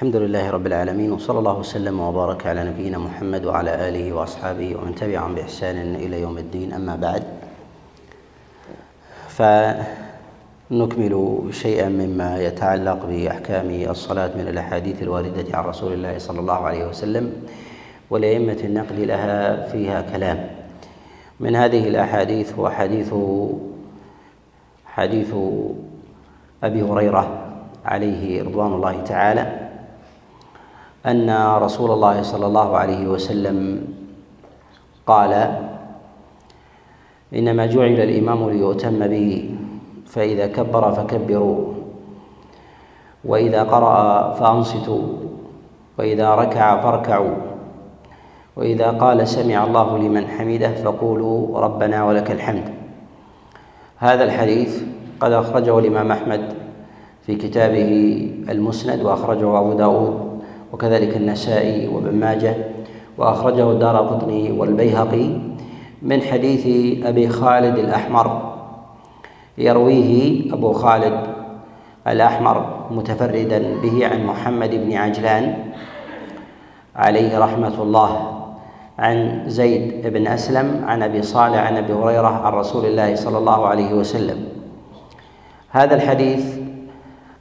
الحمد لله رب العالمين وصلى الله وسلم وبارك على نبينا محمد وعلى آله وأصحابه ومن تبعهم بإحسان إلى يوم الدين. أما بعد فنكمل شيئا مما يتعلق بأحكام الصلاة من الأحاديث الواردة عن رسول الله صلى الله عليه وسلم ولأئمة النقل لها فيها كلام. من هذه الأحاديث هو حديث حديث أبي هريرة عليه رضوان الله تعالى أن رسول الله صلى الله عليه وسلم قال إنما جعل الإمام ليؤتم به فإذا كبر فكبروا وإذا قرأ فأنصتوا وإذا ركع فاركعوا وإذا قال سمع الله لمن حمده فقولوا ربنا ولك الحمد. هذا الحديث قد أخرجه الإمام أحمد في كتابه المسند وأخرجه أبو داود وكذلك النسائي وابن ماجه وأخرجه الدار قطني والبيهقي من حديث أبي خالد الأحمر. يرويه أبو خالد الأحمر متفردا به عن محمد بن عجلان عليه رحمة الله عن زيد بن أسلم عن أبي صالح عن أبي هريرة عن رسول الله صلى الله عليه وسلم. هذا الحديث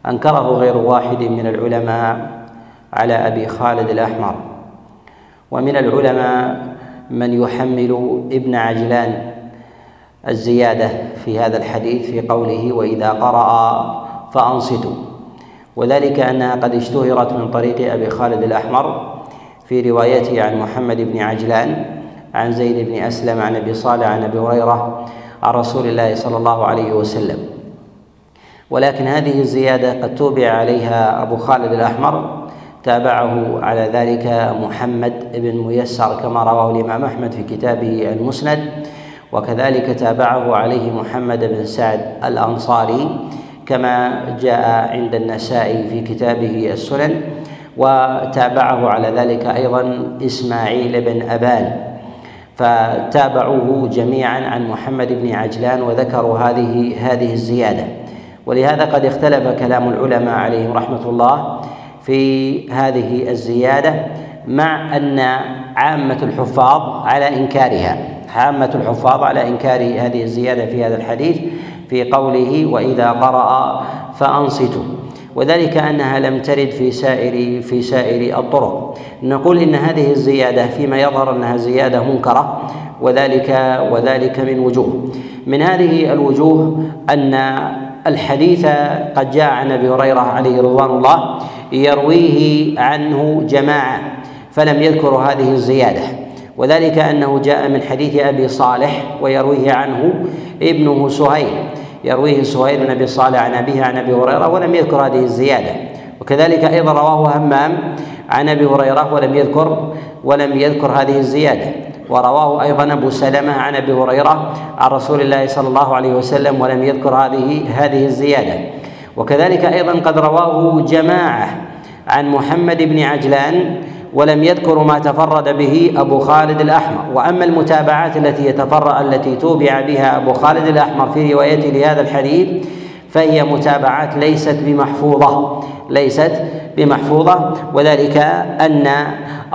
أنكره غير واحد من العلماء على أبي خالد الأحمر. ومن العلماء من يحمل ابن عجلان الزيادة في هذا الحديث في قوله وإذا قرأ فانصتوا وذلك أنها قد اشتهرت من طريق أبي خالد الأحمر في روايته عن محمد بن عجلان عن زيد بن أسلم عن أبي صالح عن أبي هريرة عن رسول الله صلى الله عليه وسلم. ولكن هذه الزيادة قد توبع عليها أبو خالد الأحمر تابعه على ذلك محمد بن ميسر كما رواه الإمام أحمد في كتابه المسند. وكذلك تابعه عليه محمد بن سعد الأنصاري كما جاء عند النسائي في كتابه السنن. وتابعه على ذلك أيضا إسماعيل بن أبان. فتابعوه جميعا عن محمد بن عجلان وذكروا هذه هذه الزيادة. ولهذا قد اختلف كلام العلماء عليهم رحمة الله في هذه الزيادة مع أن عامة الحفاظ على إنكارها عامة الحفاظ على إنكار هذه الزيادة في هذا الحديث في قوله وإذا قرأ فأنصتوا. وذلك أنها لم ترد في سائر في سائر الطرق. نقول إن هذه الزيادة فيما يظهر أنها زيادة منكرة وذلك وذلك من وجوه. من هذه الوجوه أن الحديث قد جاء عن أبي هريرة عليه رضوان الله يرويه عنه جماعة فلم يذكروا هذه الزيادة. وذلك أنه جاء من حديث أبي صالح ويرويه عنه ابنه سهيل. يرويه سهيل بن أبي صالح عن أبيه عن أبي هريرة ولم يذكر هذه الزيادة. وكذلك أيضا رواه همام عن أبي هريرة ولم يذكر ولم يذكر هذه الزيادة. ورواه أيضا أبو سلمة عن أبي هريرة عن رسول الله صلى الله عليه وسلم ولم يذكر هذه هذه الزيادة. وكذلك أيضا قد رواه جماعة عن محمد بن عجلان ولم يذكروا ما تفرد به أبو خالد الأحمر. وأما المتابعات التي يتفرع التي توبع بها أبو خالد الأحمر في روايته لهذا الحديث فهي متابعات ليست بمحفوظة ليست بمحفوظة. وذلك أن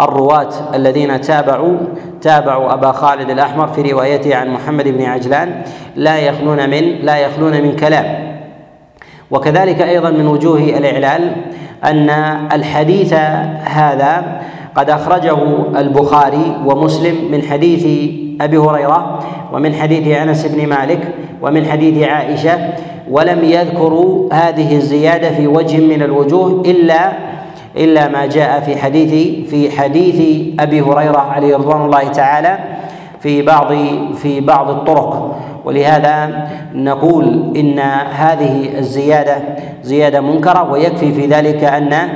الرواة الذين تابعوا تابعوا أبا خالد الأحمر في روايته عن محمد بن عجلان لا يخلون من لا يخلون من كلام. وكذلك أيضا من وجوه الإعلال أن الحديث هذا قد أخرجه البخاري ومسلم من حديث أبي هريرة ومن حديث أنس بن مالك ومن حديث عائشة ولم يذكروا هذه الزيادة في وجه من الوجوه إلا إلا ما جاء في حديث في حديث أبي هريرة عليه رضوان الله تعالى. في بعض في بعض الطرق. ولهذا نقول إن هذه الزيادة زيادة منكرة ويكفي في ذلك ان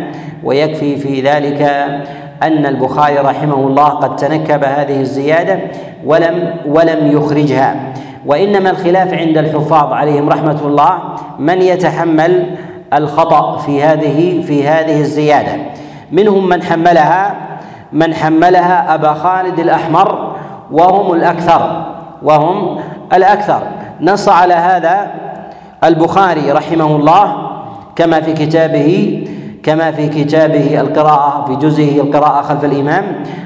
ويكفي في ذلك أن البخاري رحمه الله قد تنكب هذه الزيادة ولم ولم يخرجها. وإنما الخلاف عند الحفاظ عليهم رحمة الله من يتحمل الخطأ في هذه في هذه الزيادة. منهم من حملها من حملها أبا خالد الأحمر وهم الأكثر وهم الأكثر. نص على هذا البخاري رحمه الله كما في كتابه كما في كتابه القراءة في جزئه القراءة خلف الإمام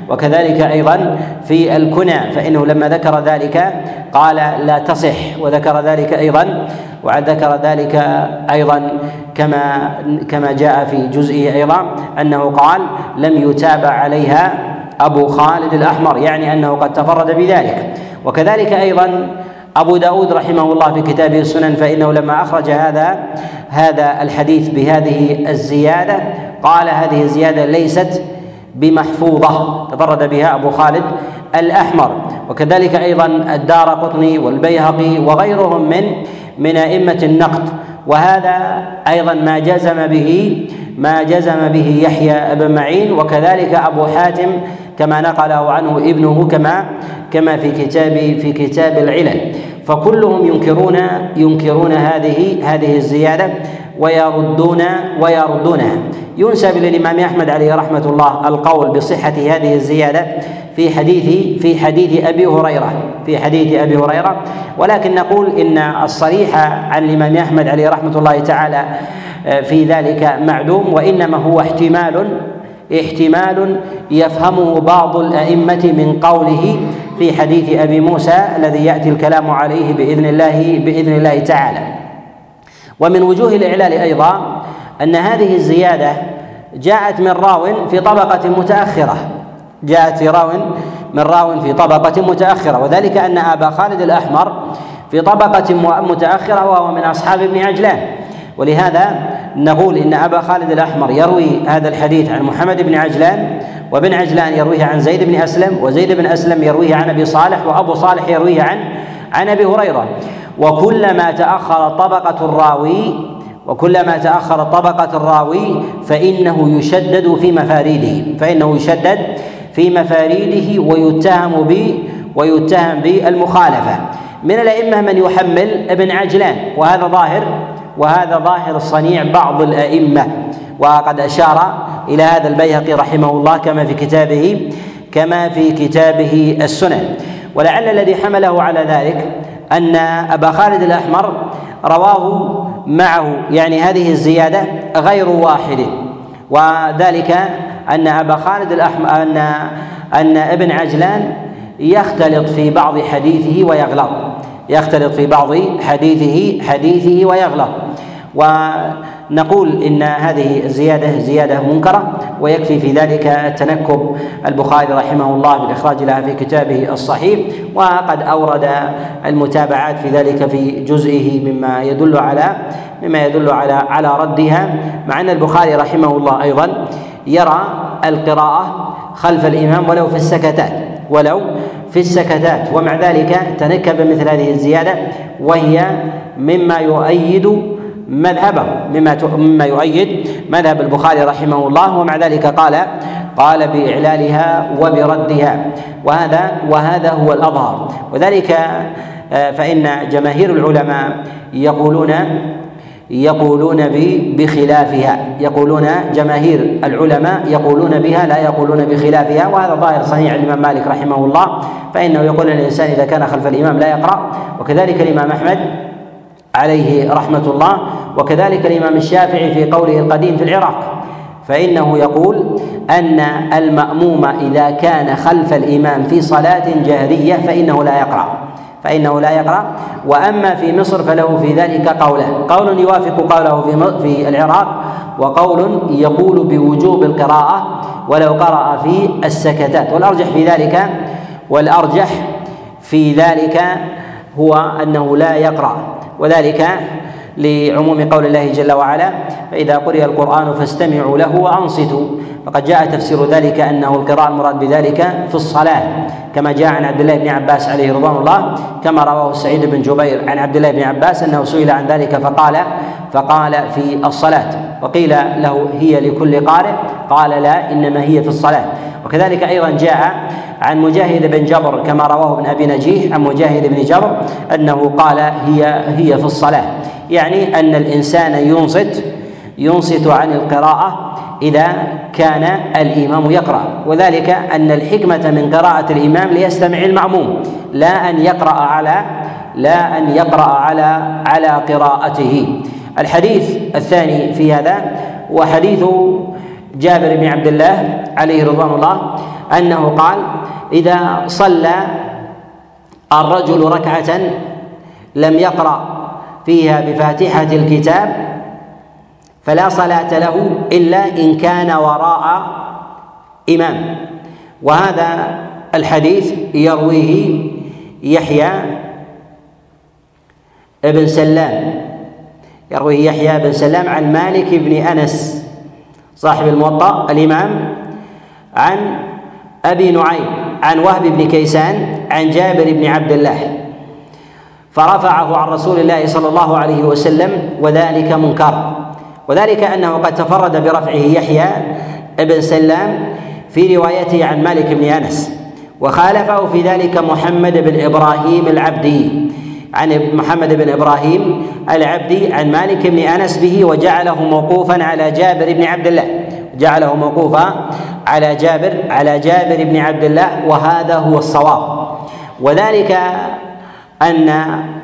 وكذلك أيضا في الكنى. فإنه لما ذكر ذلك قال لا تصح وذكر ذلك أيضا وذكر ذلك أيضا كما كما جاء في جزئه أيضا أنه قال لم يتابع عليها أبو خالد الأحمر يعني أنه قد تفرد بذلك. وكذلك أيضا أبو داود رحمه الله في كتابه السنن فإنه لما أخرج هذا هذا الحديث بهذه الزيادة قال هذه الزيادة ليست بمحفوظة تفرد بها أبو خالد الأحمر. وكذلك أيضا الدار قطني والبيهقي وغيرهم من من أئمة النقد. وهذا أيضا ما جزم به ما جزم به يحيى بن معين وكذلك أبو حاتم كما نقله عنه ابنه كما كما في كتاب في كتاب العلل. فكلهم ينكرون ينكرون هذه هذه الزيادة ويردون ويردونها. ينسب للإمام أحمد عليه رحمة الله القول بصحة هذه الزيادة في حديث في حديث أبي هريرة في حديث أبي هريرة. ولكن نقول إن الصريح عن الإمام أحمد عليه رحمة الله تعالى في ذلك معدوم وإنما هو احتمال احتمال يفهمه بعض الأئمة من قوله في حديث أبي موسى الذي يأتي الكلام عليه بإذن الله بإذن الله تعالى. ومن وجوه الإعلال أيضا أن هذه الزيادة جاءت من راو في طبقة متأخرة. جاءت في راو من راو في طبقة متأخرة. وذلك أن أبا خالد الأحمر في طبقة متأخرة وهو من أصحاب ابن عجلان. ولهذا نقول إن أبا خالد الأحمر يروي هذا الحديث عن محمد بن عجلان وابن عجلان يرويه عن زيد بن أسلم وزيد بن أسلم يرويه عن أبي صالح وأبو صالح يرويه عن عن أبي هريرة. وكلما تأخر طبقة الراوي وكلما تأخر طبقة الراوي فإنه يشدد في مفاريده فإنه يشدد في مفاريده ويتهم ب ويتهم بالمخالفة. من الأئمة من يحمل ابن عجلان وهذا ظاهر وهذا ظاهر صنيع بعض الأئمة. وقد أشار إلى هذا البيهقي رحمه الله كما في كتابه كما في كتابه السنن. ولعل الذي حمله على ذلك أن أبا خالد الأحمر رواه معه يعني هذه الزيادة غير واحد وذلك أن أبا خالد الأحمر أن أن ابن عجلان يختلط في بعض حديثه ويغلط. يختلط في بعض حديثه حديثه ويغلط. ونقول إن هذه الزيادة زيادة منكرة ويكفي في ذلك تنكب البخاري رحمه الله بالإخراج لها في كتابه الصحيح وقد أورد المتابعات في ذلك في جزئه مما يدل على مما يدل على على ردها. مع أن البخاري رحمه الله أيضا يرى القراءة خلف الإمام ولو في السكتات. ولو في السكتات. ومع ذلك تنكب مثل هذه الزيادة وهي مما يؤيد مذهبه مما مما يؤيد مذهب البخاري رحمه الله. ومع ذلك قال قال بإعلالها وبردها. وهذا وهذا هو الأظهر. وذلك آه، فإن جماهير العلماء يقولون يقولون بخلافها. يقولون جماهير العلماء يقولون بها لا يقولون بخلافها وهذا ظاهر صحيح الإمام مالك رحمه الله. فإنه يقول إن الإنسان إذا كان خلف الإمام لا يقرأ. وكذلك الإمام أحمد عليه رحمة الله. وكذلك الإمام الشافعي في قوله القديم في العراق. فإنه يقول أن المأموم إذا كان خلف الإمام في صلاة جهريه فإنه لا يقرأ. فإنه لا يقرأ. وأما في مصر فله في ذلك قوله. قول يوافق قوله في في العراق وقول يقول بوجوب القراءة ولو قرأ في السكتات. والأرجح في ذلك والأرجح في ذلك هو أنه لا يقرأ. وذلك لعموم قول الله جل وعلا فإذا قرئ القرآن فاستمعوا له وأنصتوا. فقد جاء تفسير ذلك أنه القراءة المراد بذلك في الصلاة كما جاء عن عبد الله بن عباس عليه رضوان الله كما رواه سعيد بن جبير عن عبد الله بن عباس أنه سئل عن ذلك فقال فقال في الصلاة وقيل له هي لكل قارئ قال لا إنما هي في الصلاة. وكذلك أيضا جاء عن مجاهد بن جبر كما رواه ابن أبي نجيح عن مجاهد بن جبر أنه قال هي هي في الصلاة. يعني أن الإنسان ينصت ينصت عن القراءة إذا كان الإمام يقرأ. وذلك أن الحكمة من قراءة الإمام ليستمع المعموم لا أن يقرأ على لا أن يقرأ على على قراءته. الحديث الثاني في هذا هو حديث جابر بن عبد الله عليه رضوان الله أنه قال إذا صلى الرجل ركعة لم يقرأ فيها بفاتحة الكتاب فلا صلاة له إلا إن كان وراء إمام وهذا الحديث يرويه يحيى بن سلام يرويه يحيى بن سلام عن مالك بن أنس. صاحب الموطأ الإمام عن أبي نعيم عن وهب بن كيسان عن جابر بن عبد الله. فرفعه عن رسول الله صلى الله عليه وسلم وذلك منكر. وذلك أنه قد تفرد برفعه يحيى بن سلام في روايته عن مالك بن أنس. وخالفه في ذلك محمد بن إبراهيم العبدي. عن محمد بن إبراهيم العبدي عن مالك بن أنس به وجعله موقوفا على جابر بن عبد الله. جعله موقوفا على جابر على جابر بن عبد الله وهذا هو الصواب. وذلك أن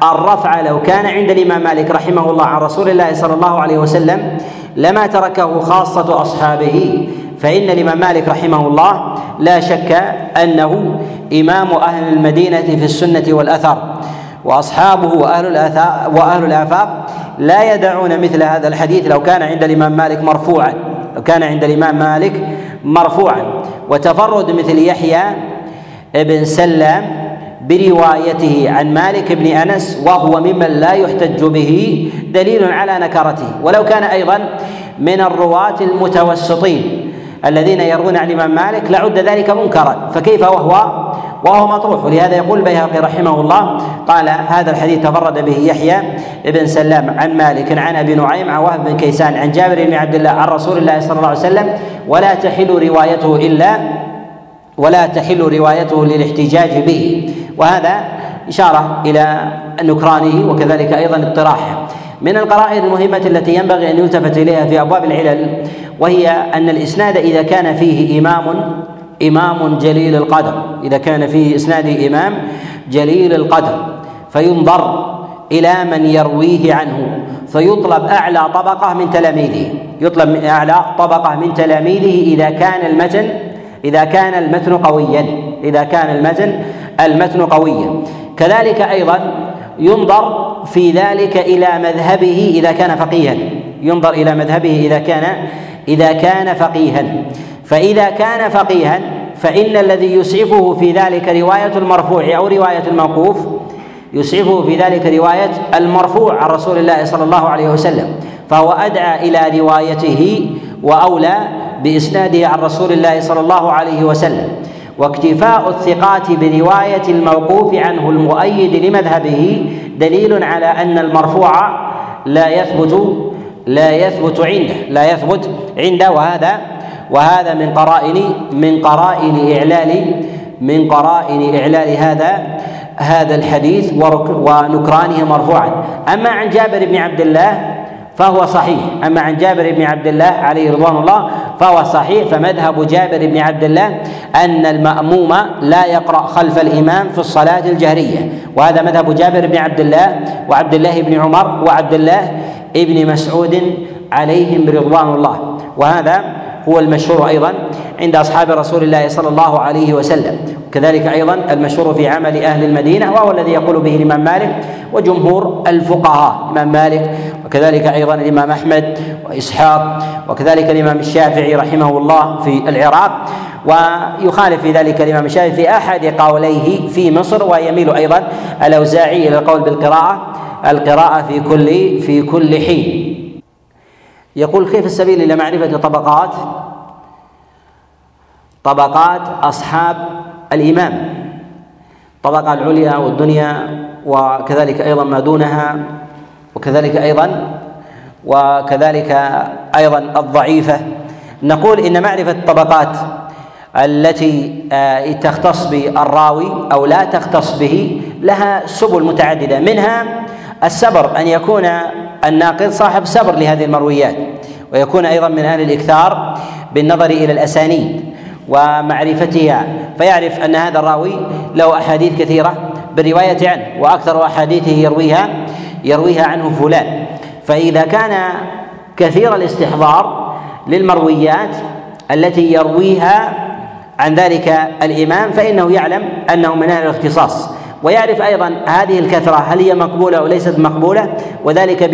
الرفع لو كان عند الإمام مالك رحمه الله عن رسول الله صلى الله عليه وسلم لما تركه خاصة أصحابه فإن الإمام مالك رحمه الله لا شك أنه إمام أهل المدينة في السنة والأثر. وأصحابه وأهل الاثار وأهل الآفاق لا يدعون مثل هذا الحديث لو كان عند الإمام مالك مرفوعا. لو كان عند الإمام مالك مرفوعا. وتفرد مثل يحيى بن سلام بروايته عن مالك بن أنس وهو ممن لا يحتج به دليل على نكرته. ولو كان أيضا من الرواة المتوسطين الذين يروون عن الإمام مالك لعد ذلك منكرا. فكيف وهو وهو مطروح. ولهذا يقول البيهقي رحمه الله قال هذا الحديث تفرد به يحيى بن سلام عن مالك عن أبي نعيم عن وهب بن كيسان عن جابر بن عبد الله عن رسول الله صلى الله عليه وسلم ولا تحل روايته إلا ولا تحل روايته للاحتجاج به. وهذا إشارة إلى نكرانه وكذلك أيضا اطراحه من القرائن المهمة التي ينبغي أن يلتفت إليها في أبواب العلل وهي أن الإسناد إذا كان فيه إمام إمام جليل القدر. إذا كان فيه إسناد إمام جليل القدر. فينظر إلى من يرويه عنه. فيطلب أعلى طبقة من تلاميذه. يطلب أعلى طبقة من تلاميذه إذا كان المتن إذا كان المتن قويا. إذا كان المتن المتن قويا. كذلك أيضا ينظر في ذلك إلى مذهبه إذا كان فقيها. ينظر إلى مذهبه إذا كان إذا كان فقيها. فإذا كان فقيها فإن الذي يسعفه في ذلك رواية المرفوع أو رواية الموقوف يسعفه في ذلك رواية المرفوع عن رسول الله صلى الله عليه وسلم فهو أدعى إلى روايته وأولى بإسناده عن رسول الله صلى الله عليه وسلم. واكتفاء الثقات برواية الموقوف عنه المؤيد لمذهبه دليل على أن المرفوع لا يثبت لا يثبت عنده لا يثبت عنده وهذا وهذا من قرائن من قرائن إعلال من قرائن إعلال هذا هذا الحديث ونكرانه مرفوعا. أما عن جابر بن عبد الله فهو صحيح. أما عن جابر بن عبد الله عليه رضوان الله فهو صحيح. فمذهب جابر بن عبد الله أن المأموم لا يقرأ خلف الإمام في الصلاة الجهرية. وهذا مذهب جابر بن عبد الله وعبد الله بن عمر وعبد الله بن مسعود عليهم رضوان الله. وهذا هو المشهور أيضا عند أصحاب رسول الله صلى الله عليه وسلم. كذلك أيضا المشهور في عمل أهل المدينة وهو الذي يقول به الإمام مالك وجمهور الفقهاء الإمام مالك وكذلك أيضا الإمام أحمد وإسحاق وكذلك الإمام الشافعي رحمه الله في العراق. ويخالف في ذلك الإمام الشافعي في أحد قوليه في مصر ويميل أيضا الأوزاعي إلى القول بالقراءة القراءة في كل في كل حين. يقول كيف السبيل إلى معرفة طبقات؟ طبقات أصحاب الإمام. الطبقه العليا والدنيا وكذلك أيضا ما دونها وكذلك أيضا وكذلك أيضا الضعيفة. نقول إن معرفة الطبقات التي آه، تختص بالراوي أو لا تختص به لها سبل متعددة. منها السبر أن يكون الناقد صاحب سبر لهذه المرويات ويكون أيضا من أهل الإكثار بالنظر إلى الأسانيد ومعرفتها فيعرف أن هذا الراوي له أحاديث كثيرة بالروايه عنه وأكثر أحاديثه يرويها يرويها عنه فلان. فإذا كان كثير الاستحضار للمرويات التي يرويها عن ذلك الإمام فإنه يعلم أنه من أهل الاختصاص. ويعرف أيضا هذه الكثرة هل هي مقبولة أو ليست مقبولة وذلك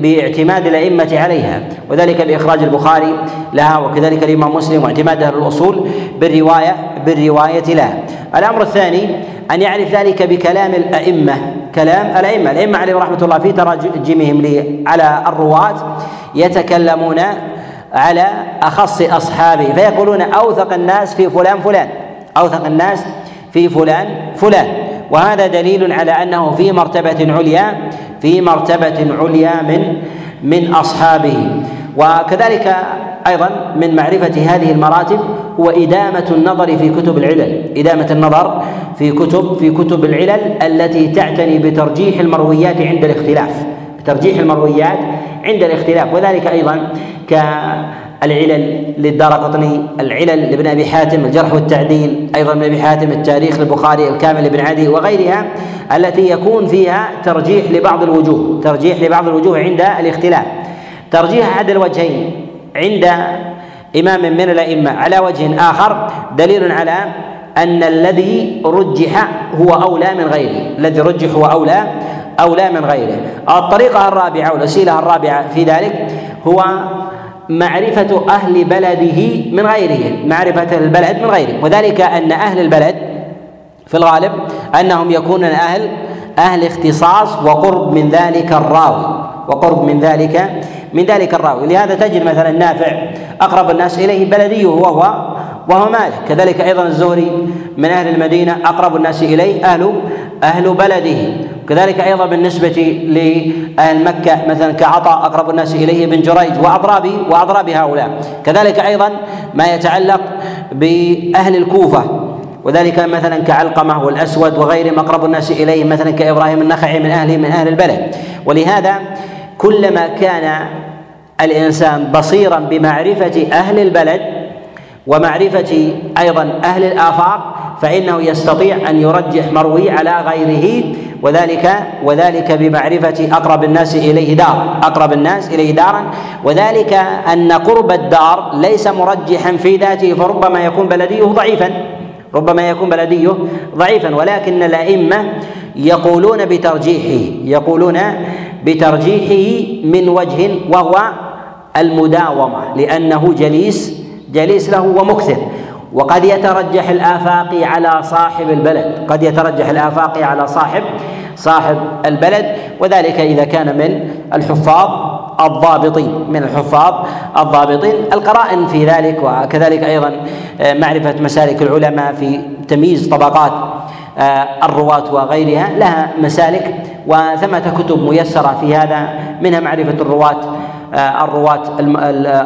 باعتماد الأئمة عليها وذلك بإخراج البخاري لها وكذلك الإمام مسلم واعتماد أهل الأصول بالروايه بالرواية لها. الأمر الثاني أن يعرف ذلك بكلام الأئمة كلام الأئمة، الأئمة عليهم رحمة الله في تراجمهم على الرواة يتكلمون على أخص أصحابه فيقولون أوثق الناس في فلان فلان أوثق الناس في فلان فلان وهذا دليل على أنه في مرتبة عليا في مرتبة عليا من من أصحابه. وكذلك أيضا من معرفة هذه المراتب هو إدامة النظر في كتب العلل. إدامة النظر في كتب في كتب العلل التي تعتني بترجيح المرويات عند الاختلاف بترجيح المرويات عند الاختلاف. وذلك أيضا ك العلل للدار قطني العلل لابن أبي حاتم الجرح والتعديل أيضا ابن أبي حاتم التاريخ للبخاري الكامل لابن عدي وغيرها التي يكون فيها ترجيح لبعض الوجوه ترجيح لبعض الوجوه عند الاختلاف. ترجيح احد الوجهين عند إمام من الأئمة. على وجه آخر دليل على أن الذي رجح هو أولى من غيره. الذي رجح هو أولى أولى من غيره. الطريقة الرابعة والوسيلة الرابعة في ذلك هو معرفة أهل بلده من غيره معرفة البلد من غيره. وذلك أن أهل البلد في الغالب أنهم يكونون أهل أهل اختصاص وقرب من ذلك الراوي وقرب من ذلك من ذلك الراوي. لهذا تجد مثلا نافع أقرب الناس إليه بلديه وهو وهو مالك. كذلك أيضا الزهري من أهل المدينة أقرب الناس إليه أهل أهل بلده. كذلك أيضا بالنسبة لأهل مكة مثلا كعطاء أقرب الناس إليه بن جريج واضراب وأضراب هؤلاء. كذلك أيضا ما يتعلق بأهل الكوفة وذلك مثلا كعلقمة والأسود وغيرهم أقرب الناس إليه مثلا كإبراهيم النخعي من أهل من أهل البلد. ولهذا كلما كان الإنسان بصيرا بمعرفة أهل البلد ومعرفة أيضا أهل الآفاق فإنه يستطيع أن يرجح مروي على غيره وذلك وذلك بمعرفة أقرب الناس إليه دار. أقرب الناس إليه دارا. وذلك أن قرب الدار ليس مرجحا في ذاته فربما يكون بلديه ضعيفا. ربما يكون بلديه ضعيفا. ولكن الأئمة يقولون بترجيحه يقولون بترجيحه من وجه وهو المداومة لأنه جليس جليس له ومكثر. وقد يترجح الآفاقي على صاحب البلد. قد يترجح الآفاقي على صاحب صاحب البلد. وذلك إذا كان من الحفاظ الضابطين. من الحفاظ الضابطين. القرائن في ذلك وكذلك أيضا آه، معرفة مسالك العلماء في تمييز طبقات آه، الرواة وغيرها لها مسالك. وثمة كتب ميسرة في هذا منها معرفة الرواة الرواة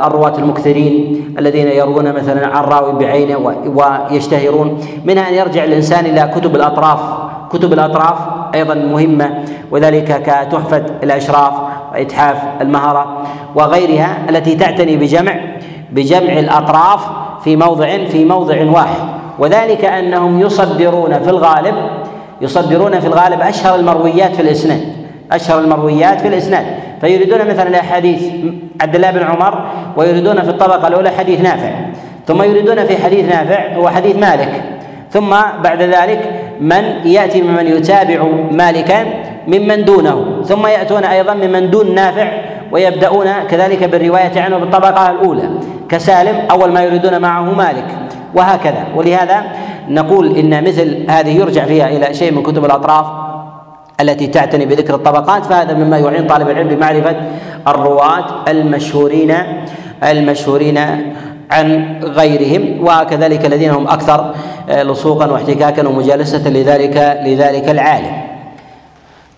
الرواة المكثرين الذين يروون مثلا عن راوي بعينه ويشتهرون منها أن يرجع الإنسان إلى كتب الأطراف. كتب الأطراف أيضا مهمة وذلك كتحفة الأشراف وإتحاف المهره وغيرها التي تعتني بجمع بجمع الأطراف في موضع في موضع واحد. وذلك أنهم يصدرون في الغالب يصدرون في الغالب أشهر المرويات في الإسناد أشهر المرويات في الإسناد. فيريدون مثلا احاديث عبد الله بن عمر ويريدون في الطبقة الأولى حديث نافع ثم يريدون في حديث نافع هو حديث مالك ثم بعد ذلك من يأتي ممن يتابع مالكا ممن دونه ثم يأتون أيضا ممن دون نافع ويبدأون كذلك بالرواية عنه بالطبقة الأولى كسالم أول ما يريدون معه مالك وهكذا ولهذا نقول إن مثل هذه يرجع فيها إلى شيء من كتب الأطراف التي تعتني بذكر الطبقات فهذا مما يعين طالب العلم بمعرفة الرواة المشهورين المشهورين عن غيرهم وكذلك الذين هم أكثر آه، لصوقا واحتكاكا ومجالسة لذلك لذلك العالم.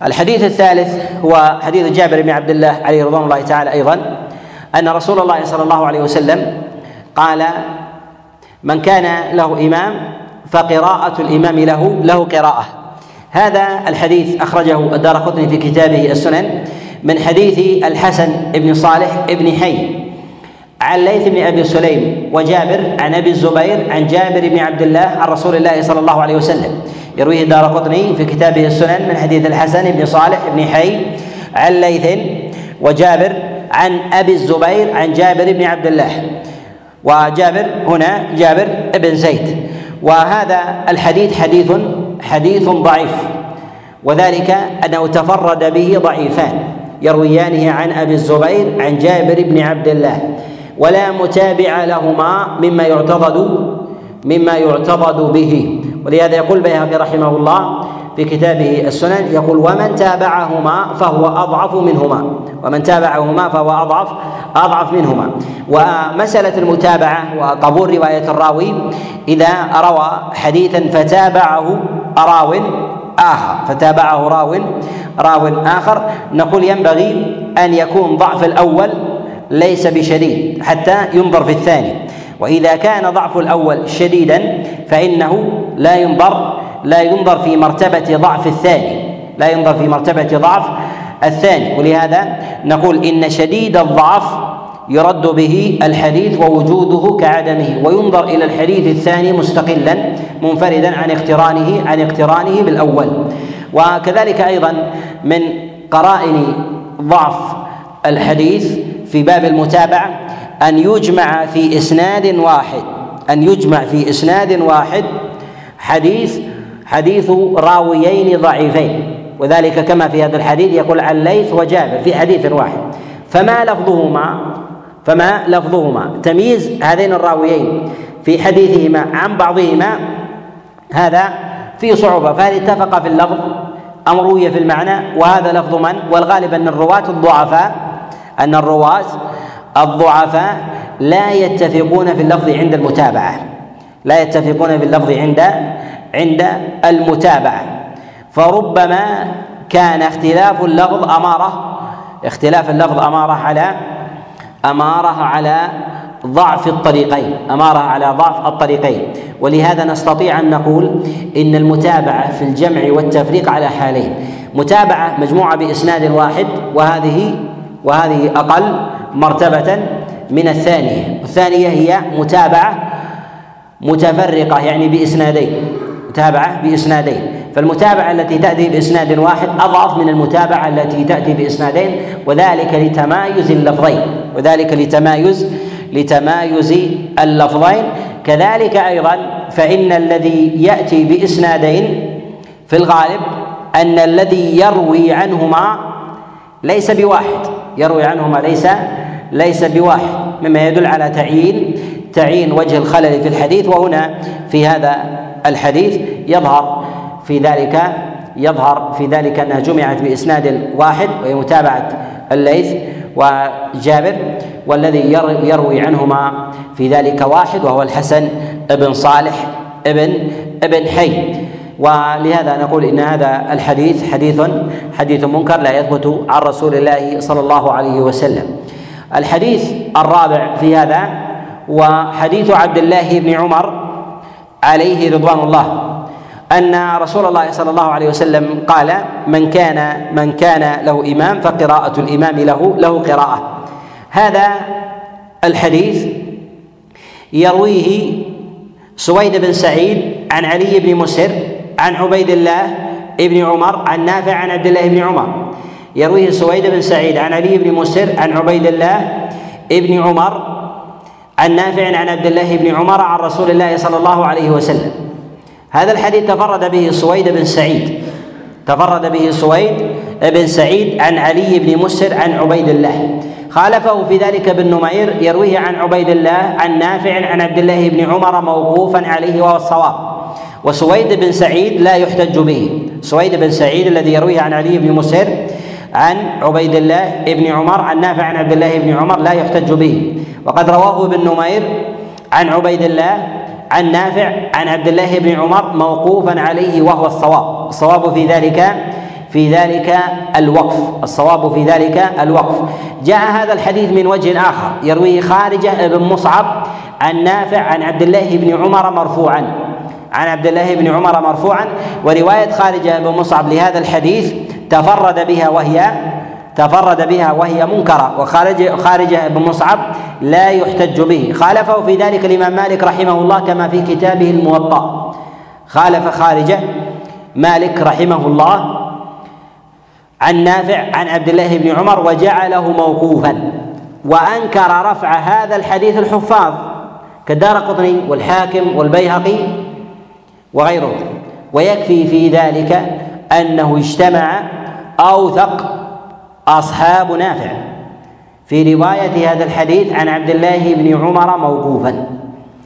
الحديث الثالث هو حديث جابر بن عبد الله عليه رضوان الله تعالى أيضا أن رسول الله صلى الله عليه وسلم قال من كان له إمام فقراءة الإمام له له قراءة هذا الحديث أخرجه الدار قطني في كتابه السنن من حديث الحسن بن صالح بن حي عن ليث بن أبي سليم وجابر عن أبي الزبير عن جابر بن عبد الله عن رسول الله صلى الله عليه وسلم. يرويه الدار قطني في كتابه السنن من حديث الحسن بن صالح بن حي عن ليث وجابر عن أبي الزبير عن جابر بن عبد الله. وجابر هنا جابر بن زيد. وهذا الحديث حديث حديث ضعيف وذلك أنه تفرد به ضعيفان يرويانه عن أبي الزبير عن جابر بن عبد الله ولا متابع لهما مما يعتضد مما يعتضد به. ولهذا يقول البيهقي رحمه الله في كتابه السنن يقول ومن تابعهما فهو أضعف منهما. ومن تابعهما فهو اضعف أضعف منهما. ومسألة المتابعة وقبول رواية الراوي إذا روى حديثا فتابعه راو آخر فتابعه راو راو آخر نقول ينبغي أن يكون ضعف الأول ليس بشديد حتى ينظر في الثاني. وإذا كان ضعف الأول شديدا فإنه لا ينظر لا ينظر في مرتبة ضعف الثاني. لا ينظر في مرتبة ضعف الثاني. ولهذا نقول إن شديد الضعف يرد به الحديث ووجوده كعدمه وينظر إلى الحديث الثاني مستقلا منفردا عن اقترانه عن اقترانه بالأول. وكذلك أيضا من قرائن ضعف الحديث في باب المتابعة أن يجمع في إسناد واحد أن يجمع في إسناد واحد حديث حديث راويين ضعيفين. وذلك كما في هذا الحديث يقول عن ليث وجابر في حديث واحد. فما لفظهما؟ فما لفظهما؟ تمييز هذين الراويين في حديثهما عن بعضهما. هذا في صعوبة فهل اتفق في اللفظ أم روي في المعنى وهذا لفظ من؟ والغالب أن الرواة الضعفاء أن الرواة الضعفاء لا يتفقون في اللفظ عند المتابعة. لا يتفقون في اللفظ عند عند المتابعة. فربما كان اختلاف اللفظ أمارة اختلاف اللفظ أمارة على أمارة على ضعف الطريقين أمارة على ضعف الطريقين. ولهذا نستطيع أن نقول إن المتابعة في الجمع والتفريق على حالين. متابعة مجموعة بإسناد واحد وهذه وهذه أقل مرتبة من الثانية. الثانية هي متابعة متفرقة يعني بإسنادين. متابعة بإسنادين. فالمتابعة التي تأتي بإسناد واحد أضعف من المتابعة التي تأتي بإسنادين وذلك لتمايز اللفظين. وذلك لتمايز لتمايز اللفظين. كذلك أيضا فإن الذي يأتي بإسنادين في الغالب أن الذي يروي عنهما ليس بواحد. يروي عنهما ليس ليس بواحد. مما يدل على تعيين تعيين وجه الخلل في الحديث وهنا في هذا الحديث يظهر في ذلك يظهر في ذلك أنها جمعت بإسناد واحد وهي متابعة الليث وجابر والذي يروي عنهما في ذلك واحد وهو الحسن بن صالح ابن ابن حي. ولهذا نقول إن هذا الحديث حديث حديث منكر لا يثبت عن رسول الله صلى الله عليه وسلم. الحديث الرابع في هذا وحديث عبد الله بن عمر عليه رضوان الله أن رسول الله صلى الله عليه وسلم قال من كان من كان له إمام فقراءة الإمام له له قراءة. هذا الحديث يرويه سويد بن سعيد عن علي بن مسر عن عبيد الله بن عمر عن نافع عن عبد الله بن عمر. يرويه سويد بن سعيد عن علي بن مسر عن عبيد الله بن عمر عن نافع عن عبد الله بن عمر عن رسول الله صلى الله عليه وسلم. هذا الحديث تفرد به سويد بن سعيد. تفرد به سويد بن سعيد عن علي بن مسر عن عبيد الله. خالفه في ذلك ابن نمير يرويه عن عبيد الله عن نافع عن عبد الله بن عمر موقوفا عليه وهو الصواب. وسويد بن سعيد لا يحتج به. سويد بن سعيد الذي يرويه عن علي بن مسر عن عبيد الله بن عمر عن نافع عن عبد الله بن عمر لا يحتج به. وقد رواه ابن نمير عن عبيد الله عن نافع عن عبد الله بن عمر موقوفا عليه وهو الصواب. الصواب في ذلك في ذلك الوقف. الصواب في ذلك الوقف. جاء هذا الحديث من وجه آخر يرويه خارجة بن مصعب عن نافع عن عبد الله بن عمر مرفوعا. عن عبد الله بن عمر مرفوعا. ورواية خارجة بن مصعب لهذا الحديث تفرد بها وهي تفرد بها وهي منكرة. وخارج خارجة بن مصعب لا يحتج به. خالفه في ذلك الإمام مالك رحمه الله كما في كتابه الموطأ. خالف خارجة مالك رحمه الله عن نافع عن عبد الله بن عمر وجعله موقوفا. وأنكر رفع هذا الحديث الحفاظ كالدار قطني والحاكم والبيهقي وغيره. ويكفي في ذلك أنه اجتمع أوثق أصحاب نافع. في رواية هذا الحديث عن عبد الله بن عمر موقوفا.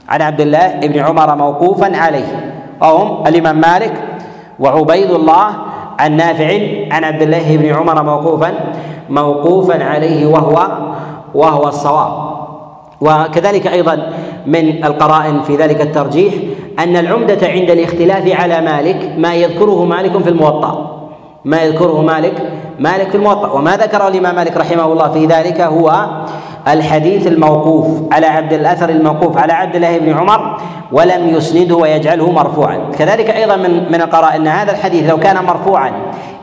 عن عبد الله بن عمر موقوفا عليه. وهم الإمام مالك وعبيد الله عن نافع عن عبد الله بن عمر موقوفا موقوفا عليه وهو وهو الصواب. وكذلك أيضا من القرائن في ذلك الترجيح أن العمدة عند الاختلاف على مالك ما يذكره مالك في الموطأ. ما يذكره مالك؟ مالك في الموطأ. وما ذكره الإمام مالك رحمه الله في ذلك هو الحديث الموقوف على عبد الأثر الموقوف على عبد الله بن عمر ولم يسنده ويجعله مرفوعا. كذلك أيضا من من القراء أن هذا الحديث لو كان مرفوعا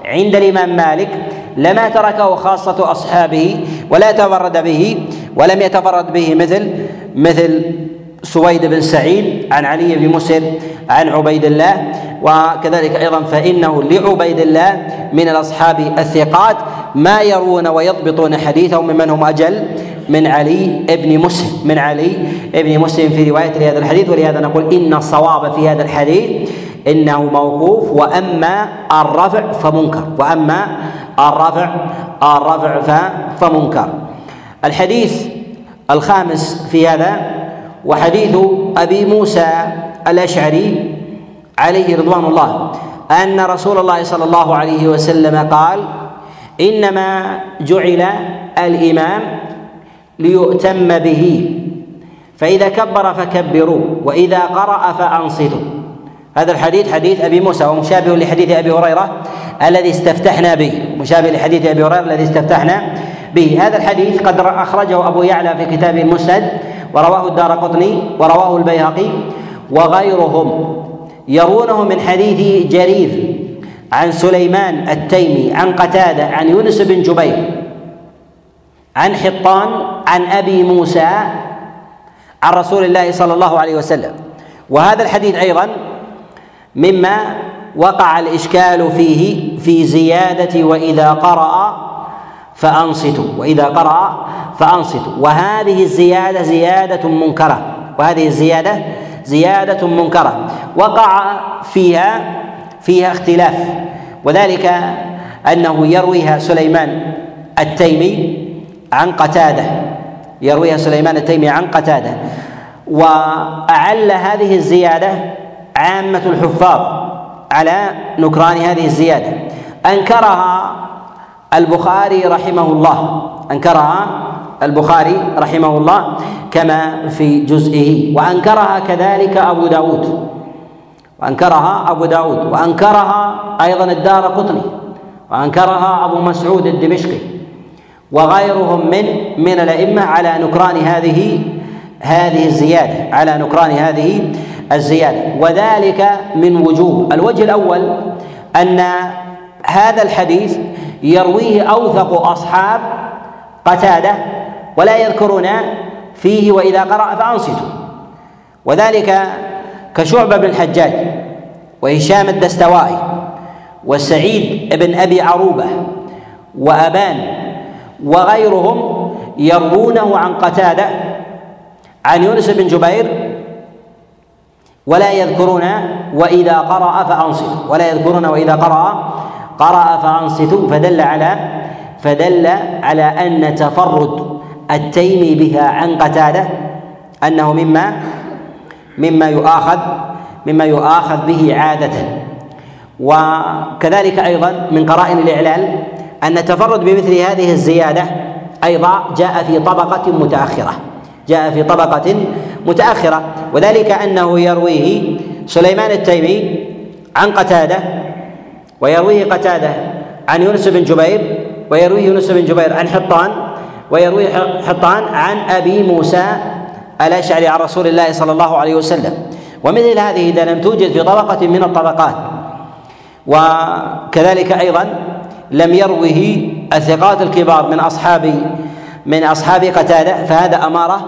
عند الإمام مالك لما تركه خاصة أصحابه ولا يتفرد به ولم يتفرد به مثل مثل سويد بن سعيد عن علي بن مسهر عن عبيد الله وكذلك أيضا فإنه لعبيد الله من الأصحاب الثقات ما يروون ويضبطون حديثهم ممن هم أجل من علي بن مسلم من علي بن مسلم في رواية لهذا الحديث ولهذا نقول إن الصواب في هذا الحديث إنه موقوف وأما الرفع فمنكر وأما الرفع الرفع فمنكر. الحديث الخامس في هذا وحديث أبي موسى الأشعري عليه رضوان الله أن رسول الله صلى الله عليه وسلم قال إنما جعل الإمام ليؤتم به فإذا كبر فكبروا وإذا قرأ فأنصتوا. هذا الحديث حديث أبي موسى ومشابه لحديث أبي هريرة الذي استفتحنا به. مشابه لحديث أبي هريرة الذي استفتحنا به. هذا الحديث قد أخرجه أبو يعلى في كتابه المسند ورواه الدار قطني ورواه البيهقي وغيرهم. يرونه من حديث جرير عن سليمان التيمي عن قتادة عن يونس بن جبير عن حطان عن أبي موسى عن رسول الله صلى الله عليه وسلم. وهذا الحديث أيضا مما وقع الإشكال فيه في زيادة وإذا قرأ فأنصتوا. وإذا قرأ فأنصتوا. وهذه الزيادة زيادة منكرة. وهذه الزيادة زيادة منكرة. وقع فيها فيها اختلاف. وذلك أنه يرويها سليمان التيمي عن قتادة. يرويها سليمان التيمي عن قتادة. وأعل هذه الزيادة عامة الحفاظ على نكران هذه الزيادة. أنكرها البخاري رحمه الله أنكرها؟ البخاري رحمه الله كما في جزئه. وأنكرها كذلك أبو داود. وأنكرها أبو داود. وأنكرها أيضا الدار قطني. وأنكرها أبو مسعود الدمشقي. وغيرهم من من الأئمة على نكران هذه هذه الزيادة. على نكران هذه الزيادة. وذلك من وجوه الوجه الأول أن هذا الحديث يرويه أوثق أصحاب قتادة ولا يذكرون فيه وإذا قرأ فأنصتوا. وذلك كشعبة بن الحجاج وهشام الدستوائي وسعيد بن أبي عروبة وأبان وغيرهم يروونه عن قتادة عن يونس بن جبير ولا يذكرون وإذا قرأ فأنصتوا. ولا يذكرون وإذا قرأ قرأ فأنصتوا فدل على فدل على أن تفرد التيمي بها عن قتادة أنه مما مما يؤاخذ مما يؤاخذ به عادة. وكذلك أيضا من قرائن الإعلال أن التفرد بمثل هذه الزيادة أيضا جاء في طبقة متأخرة جاء في طبقة متأخرة. وذلك أنه يرويه سليمان التيمي عن قتادة ويرويه قتادة عن يونس بن جبير ويرويه يونس بن جبير عن حطان ويروي حطان عن أبي موسى الأشعري عن رسول الله صلى الله عليه وسلم. ومثل هذه إذا لم توجد في طبقة من الطبقات. وكذلك أيضا لم يروه الثقات الكبار من أصحاب من أصحاب قتادة فهذا أمارة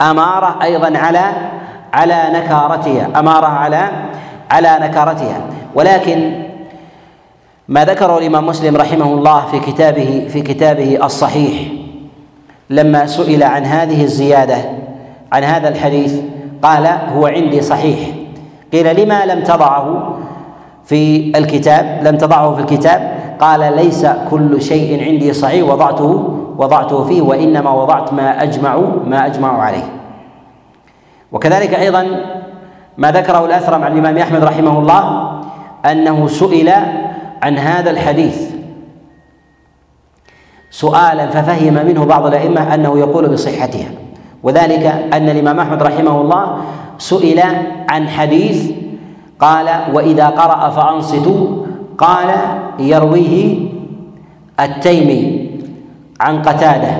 أمارة أيضا على على نكارتها أمارة على على نكارتها. ولكن ما ذكره الإمام مسلم رحمه الله في كتابه في كتابه الصحيح. لما سئل عن هذه الزيادة عن هذا الحديث قال هو عندي صحيح. قيل لما لم تضعه في الكتاب؟ لم تضعه في الكتاب؟ قال ليس كل شيء عندي صحيح وضعته وضعته فيه وإنما وضعت ما اجمع ما أجمع عليه. وكذلك أيضا ما ذكره الأثرم عن الإمام أحمد رحمه الله أنه سئل عن هذا الحديث. سؤالا ففهم منه بعض الأئمة أنه يقول بصحتها. وذلك أن الإمام أحمد رحمه الله سئل عن حديث قال وإذا قرأ فأنصتوا قال يرويه التيمي عن قتادة.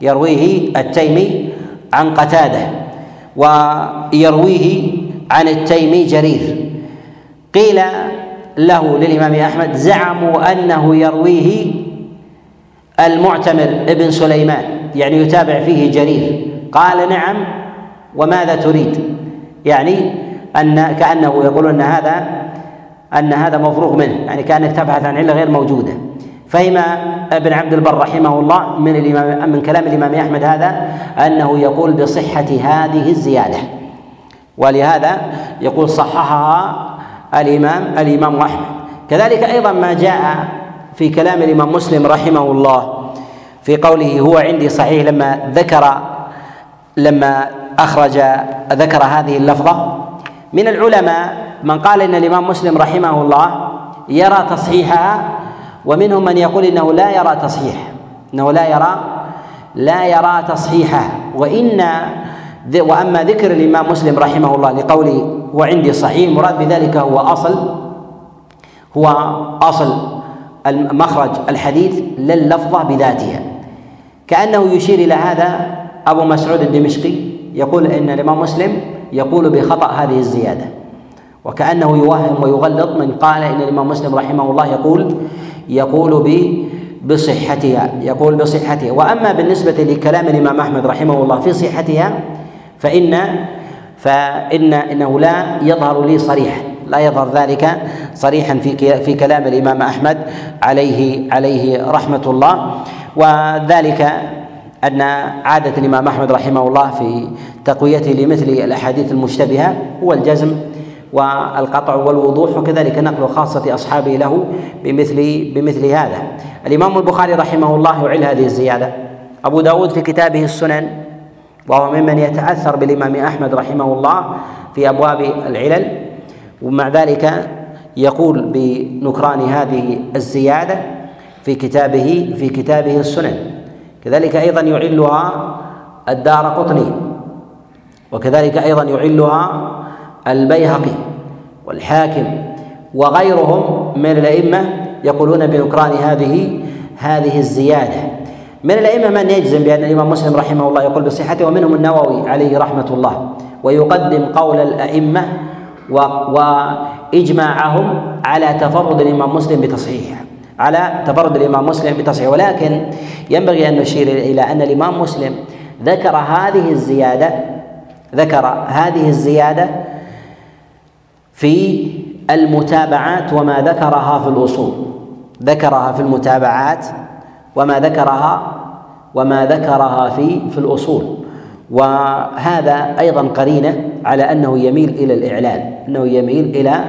يرويه التيمي عن قتادة. ويرويه عن التيمي جرير. قيل له للإمام أحمد زعموا أنه يرويه المعتمر ابن سليمان يعني يتابع فيه جرير. قال نعم وماذا تريد؟ يعني ان كأنه يقول أن هذا أن هذا مفروغ منه يعني كأنك تبحث عن علة غير موجودة. فهم ابن عبد البر رحمه الله من الامام من كلام الإمام أحمد هذا أنه يقول بصحة هذه الزيادة. ولهذا يقول صححها الامام الإمام أحمد. كذلك أيضا ما جاء في كلام الإمام مسلم رحمه الله في قوله هو عندي صحيح لما ذكر لما اخرج ذكر هذه اللفظة. من العلماء من قال إن الإمام مسلم رحمه الله يرى تصحيحها ومنهم من يقول إنه لا يرى تصحيح. إنه لا يرى لا يرى تصحيحها. وإن وأما ذكر الإمام مسلم رحمه الله لقوله وعندي صحيح المراد بذلك هو أصل هو أصل مخرج الحديث لللفظة بذاتها. كأنه يشير إلى هذا أبو مسعود الدمشقي يقول إن الإمام مسلم يقول بخطأ هذه الزيادة وكأنه يوهم ويغلط من قال إن الإمام مسلم رحمه الله يقول يقول بصحتها يقول بصحتها. وأما بالنسبة لكلام الإمام أحمد رحمه الله في صحتها فإن فإن إنه لا يظهر لي صريحا لا يظهر ذلك صريحا في في كلام الإمام أحمد عليه عليه رحمة الله. وذلك أن عادة الإمام أحمد رحمه الله في تقويته لمثل الأحاديث المشتبهة هو الجزم والقطع والوضوح وكذلك نقل خاصة أصحابه له بمثل بمثل هذا. الإمام البخاري رحمه الله يعل هذه الزيادة. أبو داود في كتابه السنن وهو ممن يتأثر بالإمام أحمد رحمه الله في أبواب العلل ومع ذلك يقول بنكران هذه الزيادة في كتابه في كتابه السنن. كذلك أيضا يعلها الدار قطني وكذلك أيضا يعلها البيهقي والحاكم وغيرهم من الأئمة يقولون بنكران هذه هذه الزيادة. من الأئمة من يجزم بأن الإمام مسلم رحمه الله يقول بصحته ومنهم النووي عليه رحمة الله ويقدم قول الأئمة وإجماعهم على تفرد الإمام مسلم بتصحيحه على تفرد الإمام مسلم بتصحيحه. ولكن ينبغي أن نشير إلى أن الإمام مسلم ذكر هذه الزيادة ذكر هذه الزيادة في المتابعات وما ذكرها في الأصول. ذكرها في المتابعات وما ذكرها وما ذكرها في في الأصول. وهذا أيضا قرينة على أنه يميل إلى الإعلان أنه يميل إلى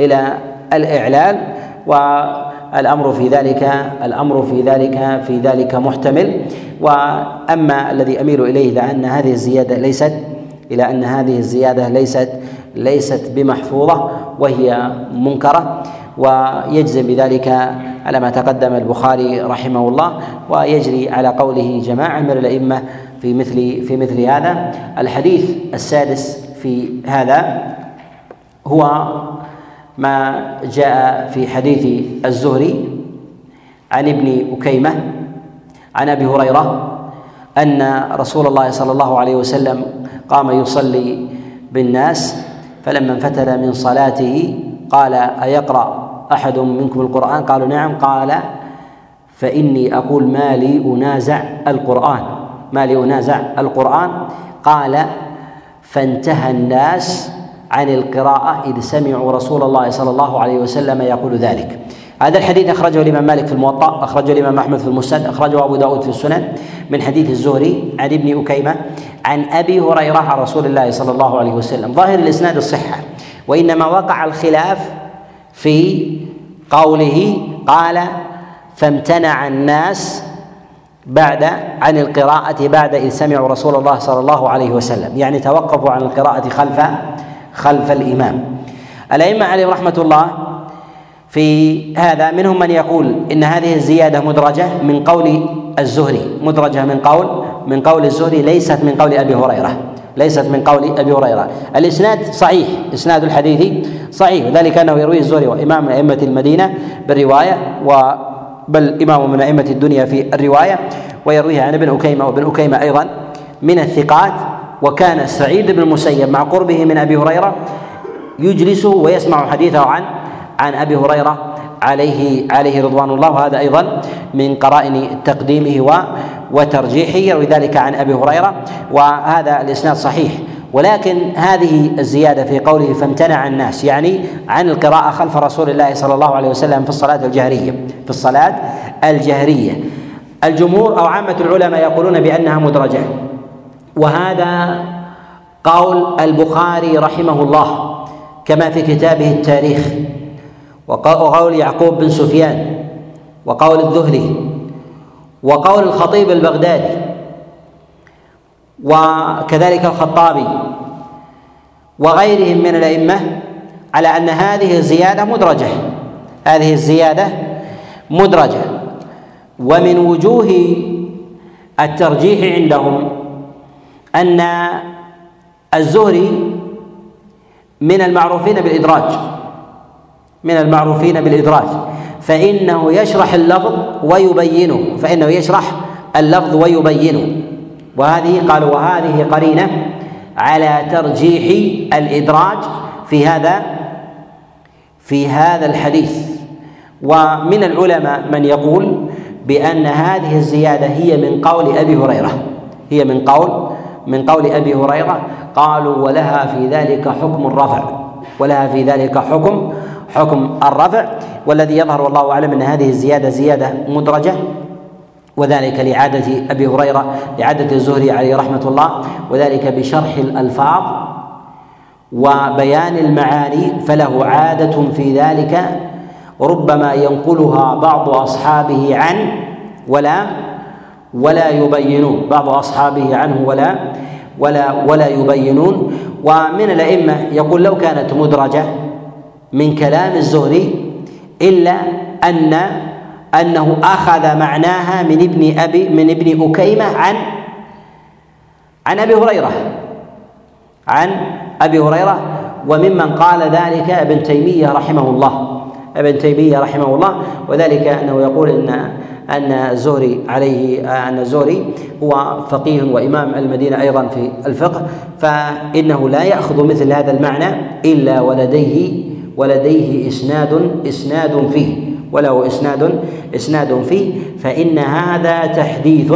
إلى الإعلان. والأمر في ذلك الأمر في ذلك في ذلك محتمل. وأما الذي أميل إليه لأن هذه الزيادة ليست إلى أن هذه الزيادة ليست ليست بمحفوظة وهي منكرة. ويجزم بذلك على ما تقدم البخاري رحمه الله ويجري على قوله جماعة من الأئمة في مثل في مثل هذا. الحديث السادس في هذا هو ما جاء في حديث الزهري عن ابن أكيمة عن أبي هريرة أن رسول الله صلى الله عليه وسلم قام يصلي بالناس فلما انفتل من صلاته قال أيقرأ أحد منكم القرآن؟ قالوا نعم. قال فإني أقول ما لي أنازع القرآن. ما لي أنازع القرآن. قال فانتهى الناس عن القراءة إذ سمعوا رسول الله صلى الله عليه وسلم يقول ذلك. هذا الحديث أخرجه الإمام مالك في الموطأ أخرجه الإمام أحمد في المسند أخرجه أبو داود في السنن من حديث الزهري عن ابن أكيمة عن أبي هريرة عن رسول الله صلى الله عليه وسلم. ظاهر الإسناد الصحة وإنما وقع الخلاف في قوله قال فامتنع الناس بعد عن القراءة بعد إذ سمعوا رسول الله صلى الله عليه وسلم. يعني توقفوا عن القراءة خلف خلف الإمام. الأئمة عليهم رحمة الله في هذا منهم من يقول إن هذه الزيادة مدرجة من قول الزهري. مدرجة من قول من قول الزهري ليست من قول أبي هريرة. ليست من قول أبي هريرة. الإسناد صحيح إسناد الحديث صحيح. وذلك أنه يرويه الزهري وإمام من أئمة المدينة بالرواية و بل إمام من أئمة الدنيا في الرواية. ويرويه عن ابن أكيمة وابن أكيمة أيضا من الثقات. وكان سعيد بن المسيب مع قربه من أبي هريرة يجلس ويسمع حديثه عن عن أبي هريرة عليه عليه رضوان الله. وهذا أيضا من قرائن تقديمه وترجيحه يروي ذلك عن أبي هريرة وهذا الإسناد صحيح. ولكن هذه الزيادة في قوله فامتنع الناس يعني عن القراءة خلف رسول الله صلى الله عليه وسلم في الصلاة الجهرية. في الصلاة الجهرية. الجمهور أو عامة العلماء يقولون بأنها مدرجة. وهذا قول البخاري رحمه الله كما في كتابه التاريخ. وقول يعقوب بن سفيان وقول الذهلي وقول الخطيب البغدادي وكذلك الخطابي وغيرهم من الأئمة على أن هذه الزيادة مدرجة. هذه الزيادة مدرجة. ومن وجوه الترجيح عندهم أن الزهري من المعروفين بالإدراج. من المعروفين بالإدراج. فإنه يشرح اللفظ ويبينه. فإنه يشرح اللفظ ويبينه. وهذه قالوا وهذه قرينة على ترجيح الإدراج في هذا في هذا الحديث. ومن العلماء من يقول بأن هذه الزيادة هي من قول أبي هريرة. هي من قول من قول أبي هريرة. قالوا ولها في ذلك حكم الرفع ولها في ذلك حكم حكم الرفع والذي يظهر والله أعلم أن هذه الزيادة زيادة مدرجة وذلك لعادة أبي هريرة لعادة الزهري عليه رحمة الله وذلك بشرح الألفاظ وبيان المعاني فله عادة في ذلك ربما ينقلها بعض أصحابه عنه ولا ولا يبينون بعض أصحابه عنه ولا ولا ولا يبينون. ومن الأئمة يقول لو كانت مدرجة من كلام الزهري إلا أن أنه أخذ معناها من ابن أبي من ابن أكيمة عن عن أبي هريرة. عن أبي هريرة وممن قال ذلك ابن تيمية رحمه الله. ابن تيمية رحمه الله. وذلك أنه يقول إن أن الزهري عليه أن الزهري هو فقيه وإمام المدينة أيضا في الفقه فإنه لا يأخذ مثل هذا المعنى إلا ولديه ولديه إسناد إسناد فيه. وله إسناد إسناد فيه. فإن هذا تحديث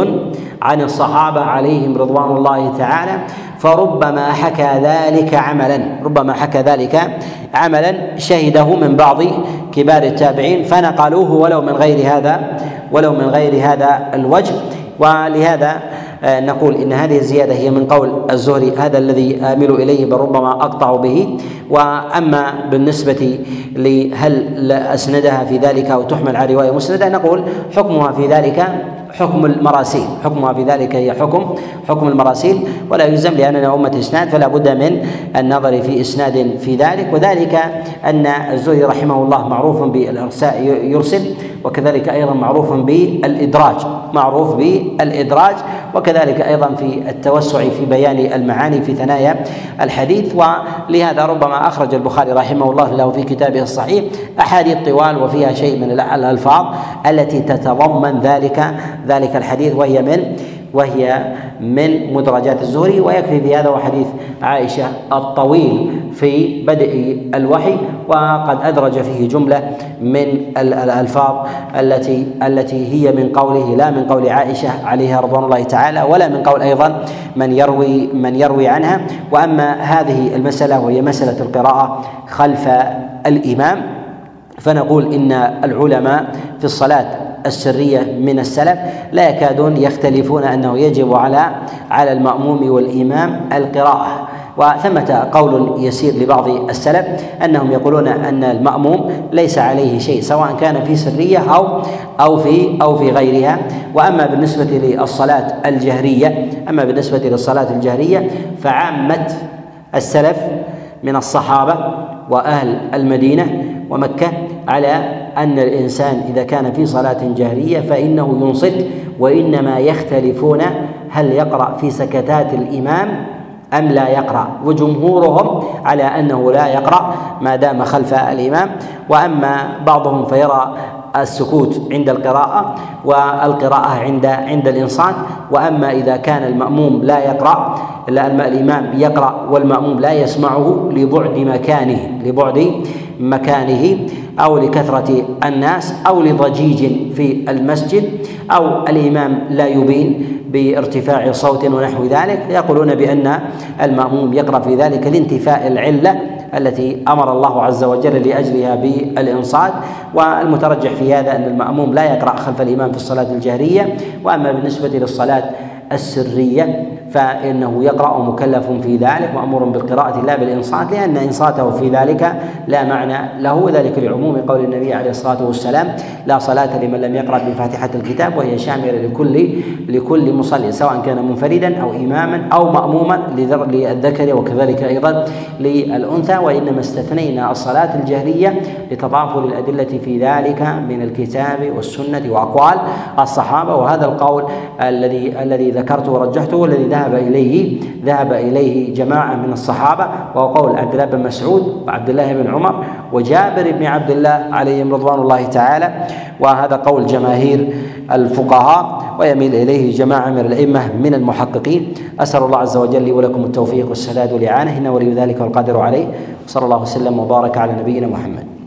عن الصحابة عليهم رضوان الله تعالى. فربما حكى ذلك عملا. ربما حكى ذلك عملا. شهده من بعض كبار التابعين. فنقلوه ولو من غير هذا ولو من غير هذا الوجه. ولهذا نقول إن هذه الزيادة هي من قول الزهري هذا الذي اميل إليه بل ربما أقطع به. وأما بالنسبة لهل أسندها في ذلك أو تحمل على رواية مسندة نقول حكمها في ذلك حكم المراسيل. حكمها في ذلك هي حكم حكم المراسيل. ولا يلزم لأننا أمة إسناد فلا بد من النظر في إسناد في ذلك. وذلك أن الزهري رحمه الله معروف بالإرساء يرسل وكذلك أيضا معروف بالإدراج معروف بالإدراج وكذلك أيضا في التوسع في بيان المعاني في ثنايا الحديث. ولهذا ربما أخرج البخاري رحمه الله له في كتابه الصحيح أحاديث طوال وفيها شيء من الألفاظ التي تتضمن ذلك ذلك الحديث وهي من وهي من مدرجات الزهري ويكفي في هذا وحديث عائشة الطويل في بدء الوحي وقد أدرج فيه جملة من الألفاظ التي التي هي من قوله لا من قول عائشة عليها رضوان الله تعالى ولا من قول أيضا من يروي من يروي عنها. وأما هذه المسألة وهي مسألة القراءة خلف الإمام فنقول إن العلماء في الصلاة السرية من السلف لا يكادون يختلفون أنه يجب على على المأموم والإمام القراءة. وثمة قول يسير لبعض السلف أنهم يقولون أن المأموم ليس عليه شيء سواء كان في سرية أو أو في أو في غيرها. وأما بالنسبة للصلاة الجهرية أما بالنسبة للصلاة الجهرية فعامة السلف من الصحابة وأهل المدينة ومكة على أن الإنسان إذا كان في صلاة جهرية فإنه ينصت وإنما يختلفون هل يقرأ في سكتات الإمام أم لا يقرأ. وجمهورهم على أنه لا يقرأ ما دام خلف الإمام. وأما بعضهم فيرى السكوت عند القراءة والقراءة عند عند الإنصات. وأما إذا كان المأموم لا يقرأ الإمام يقرأ والمأموم لا يسمعه لبعد مكانه لبعد مكانه أو لكثرة الناس أو لضجيج في المسجد أو الإمام لا يبين بارتفاع صوت ونحو ذلك. يقولون بأن المأموم يقرأ في ذلك لانتفاء العلة التي أمر الله عز وجل لأجلها بالإنصات. والمترجح في هذا أن المأموم لا يقرأ خلف الإمام في الصلاة الجهرية وأما بالنسبة للصلاة السرية فإنه يقرأ مكلف في ذلك مأمور بالقراءة لا بالإنصات لأن إنصاته في ذلك لا معنى له وذلك لعموم قول النبي عليه الصلاة والسلام لا صلاة لمن لم يقرأ بفاتحة الكتاب وهي شاملة لكل لكل مصلي سواء كان منفردا أو إماما أو مأموما للذكر وكذلك أيضا للأنثى وإنما استثنينا الصلاة الجهرية لتضافر الأدلة في ذلك من الكتاب والسنة وأقوال الصحابة. وهذا القول الذي الذي ذكرته ورجحته والذي ذهب إليه ذهب إليه جماعة من الصحابة وهو قول عبد الله بن مسعود وعبد الله بن عمر وجابر بن عبد الله عليهم رضوان الله تعالى وهذا قول جماهير الفقهاء ويميل إليه جماعة من الأئمة من المحققين. أسأل الله عز وجل لي ولكم التوفيق والسداد والإعانة إنه ولي ذلك والقادر عليه. صلى الله وسلم وبارك على نبينا محمد.